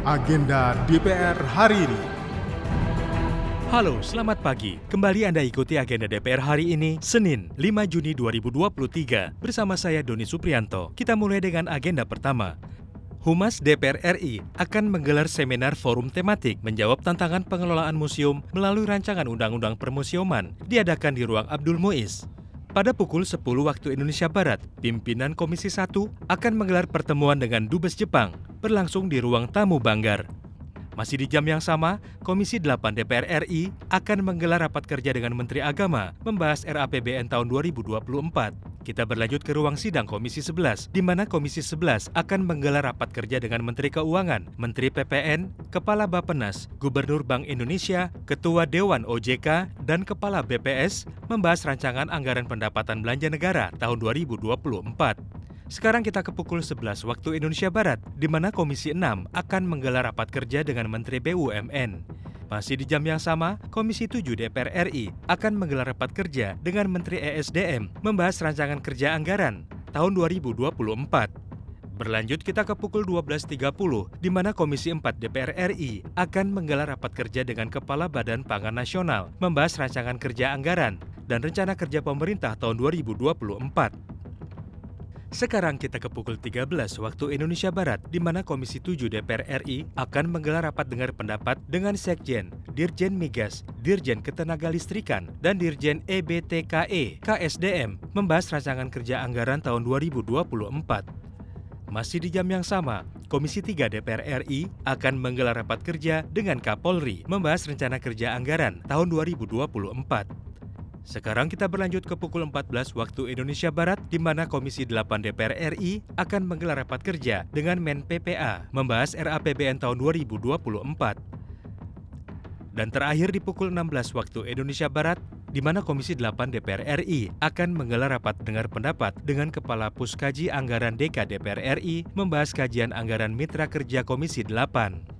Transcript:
agenda DPR hari ini. Halo, selamat pagi. Kembali Anda ikuti agenda DPR hari ini, Senin 5 Juni 2023. Bersama saya Doni Suprianto. Kita mulai dengan agenda pertama. Humas DPR RI akan menggelar seminar forum tematik menjawab tantangan pengelolaan museum melalui rancangan Undang-Undang Permusiuman diadakan di ruang Abdul Muiz. Pada pukul 10 waktu Indonesia Barat, pimpinan Komisi 1 akan menggelar pertemuan dengan Dubes Jepang berlangsung di ruang tamu Banggar. Masih di jam yang sama, Komisi 8 DPR RI akan menggelar rapat kerja dengan Menteri Agama membahas RAPBN tahun 2024. Kita berlanjut ke ruang sidang Komisi 11, di mana Komisi 11 akan menggelar rapat kerja dengan Menteri Keuangan, Menteri PPN, Kepala Bapenas, Gubernur Bank Indonesia, Ketua Dewan OJK, dan Kepala BPS membahas rancangan anggaran pendapatan belanja negara tahun 2024. Sekarang kita ke pukul 11 waktu Indonesia Barat, di mana Komisi 6 akan menggelar rapat kerja dengan Menteri BUMN. Masih di jam yang sama, Komisi 7 DPR RI akan menggelar rapat kerja dengan Menteri ESDM membahas rancangan kerja anggaran tahun 2024. Berlanjut kita ke pukul 12.30, di mana Komisi 4 DPR RI akan menggelar rapat kerja dengan Kepala Badan Pangan Nasional membahas rancangan kerja anggaran dan rencana kerja pemerintah tahun 2024. Sekarang kita ke pukul 13 waktu Indonesia Barat, di mana Komisi 7 DPR RI akan menggelar rapat dengar pendapat dengan Sekjen, Dirjen Migas, Dirjen Ketenagalistrikan, dan Dirjen EBTKE, KSDM, membahas rancangan kerja anggaran tahun 2024. Masih di jam yang sama, Komisi 3 DPR RI akan menggelar rapat kerja dengan Kapolri membahas rencana kerja anggaran tahun 2024. Sekarang kita berlanjut ke pukul 14 waktu Indonesia Barat di mana Komisi 8 DPR RI akan menggelar rapat kerja dengan Men PPA membahas RAPBN tahun 2024. Dan terakhir di pukul 16 waktu Indonesia Barat di mana Komisi 8 DPR RI akan menggelar rapat dengar pendapat dengan Kepala Puskaji Anggaran DK DPR RI membahas kajian anggaran mitra kerja Komisi 8.